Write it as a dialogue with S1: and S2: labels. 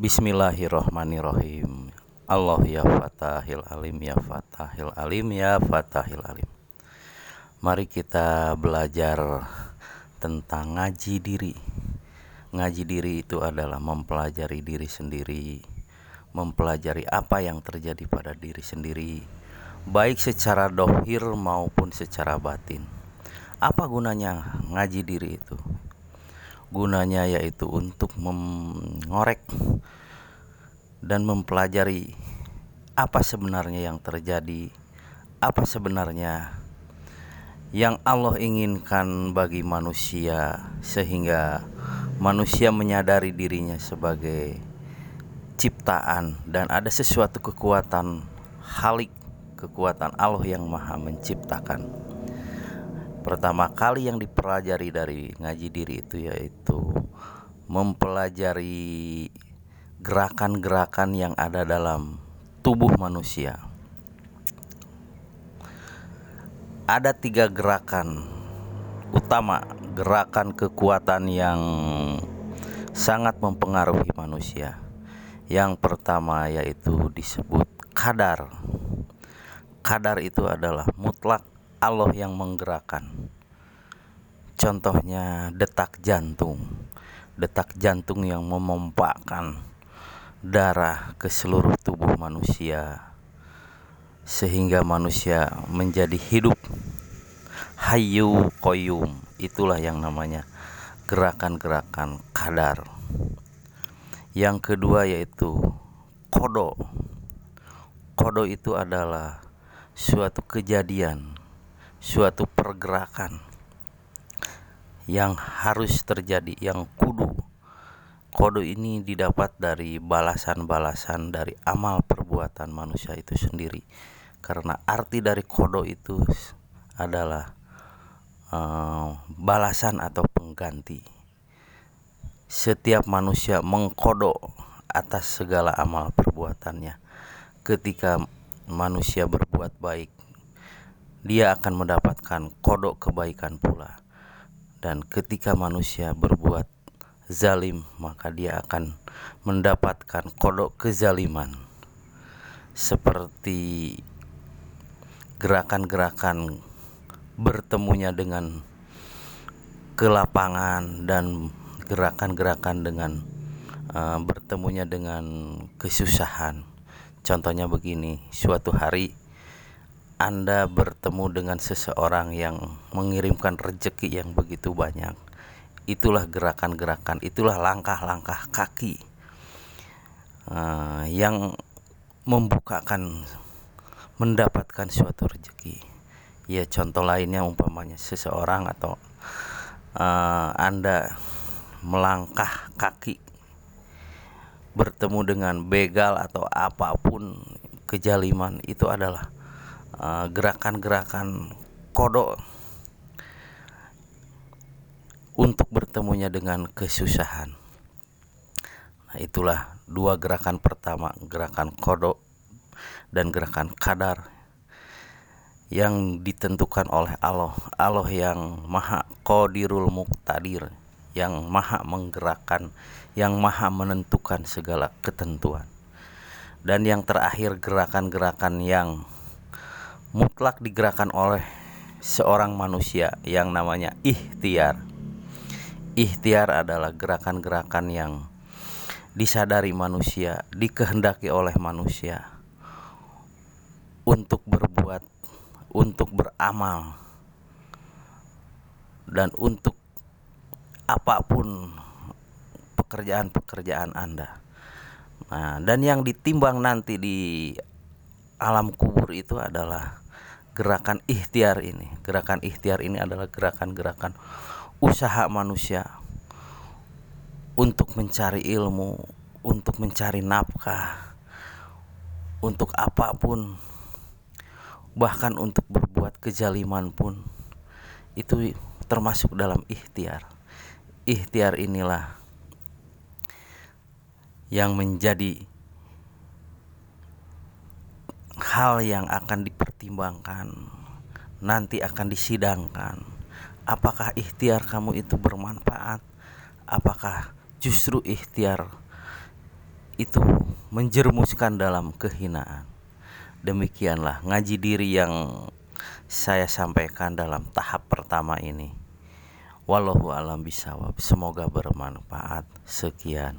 S1: Bismillahirrohmanirrohim Allah ya fatahil alim ya fatahil alim ya fatahil alim. Mari kita belajar tentang ngaji diri. Ngaji diri itu adalah mempelajari diri sendiri Mempelajari apa yang terjadi pada diri sendiri Baik secara dohir maupun secara batin. Apa gunanya ngaji diri itu? Gunanya yaitu untuk mengorek dan mempelajari apa sebenarnya yang terjadi, apa sebenarnya yang Allah inginkan bagi manusia, sehingga manusia menyadari dirinya sebagai ciptaan, dan ada sesuatu kekuatan halik, kekuatan Allah yang Maha Menciptakan. Pertama kali yang dipelajari dari ngaji diri itu yaitu mempelajari gerakan-gerakan yang ada dalam tubuh manusia. Ada tiga gerakan utama, gerakan kekuatan yang sangat mempengaruhi manusia. Yang pertama yaitu disebut kadar. Kadar itu adalah mutlak Allah yang menggerakkan. Contohnya detak jantung. Detak jantung yang memompakkan darah ke seluruh tubuh manusia sehingga manusia menjadi hidup hayu koyum itulah yang namanya gerakan-gerakan kadar yang kedua yaitu kodo kodo itu adalah suatu kejadian suatu pergerakan yang harus terjadi yang kudu Kode ini didapat dari balasan-balasan dari amal perbuatan manusia itu sendiri. Karena arti dari kodo itu adalah uh, balasan atau pengganti. Setiap manusia mengkodo atas segala amal perbuatannya. Ketika manusia berbuat baik, dia akan mendapatkan kodok kebaikan pula. Dan ketika manusia berbuat zalim maka dia akan mendapatkan kodok kezaliman seperti gerakan-gerakan bertemunya dengan kelapangan dan gerakan-gerakan dengan uh, bertemunya dengan kesusahan contohnya begini suatu hari anda bertemu dengan seseorang yang mengirimkan rezeki yang begitu banyak itulah gerakan-gerakan, itulah langkah-langkah kaki uh, yang membukakan mendapatkan suatu rezeki. Ya contoh lainnya umpamanya seseorang atau uh, Anda melangkah kaki bertemu dengan begal atau apa pun kejaliman itu adalah gerakan-gerakan uh, kodok untuk bertemunya dengan kesusahan. Nah, itulah dua gerakan pertama, gerakan kodok dan gerakan kadar yang ditentukan oleh Allah. Allah yang maha qadirul muqtadir, yang maha menggerakkan, yang maha menentukan segala ketentuan. Dan yang terakhir gerakan-gerakan yang mutlak digerakkan oleh seorang manusia yang namanya ikhtiar Ikhtiar adalah gerakan-gerakan yang disadari manusia, dikehendaki oleh manusia untuk berbuat, untuk beramal, dan untuk apa pun pekerjaan-pekerjaan Anda. Nah, dan yang ditimbang nanti di alam kubur itu adalah gerakan ikhtiar ini. Gerakan ikhtiar ini adalah gerakan-gerakan usaha manusia untuk mencari ilmu, untuk mencari nafkah, untuk apa pun, bahkan untuk berbuat kejaliman pun, itu termasuk dalam ikhtiar. Ikhtiar inilah yang menjadi hal yang akan dipertimbangkan, nanti akan disidangkan apakah ikhtiar kamu itu bermanfaat apakah justru ikhtiar itu menjermuskan dalam kehinaan. Demikianlah ngaji diri yang saya sampaikan dalam tahap pertama ini. Wallahu alam bisawab. Semoga bermanfaat. Sekian.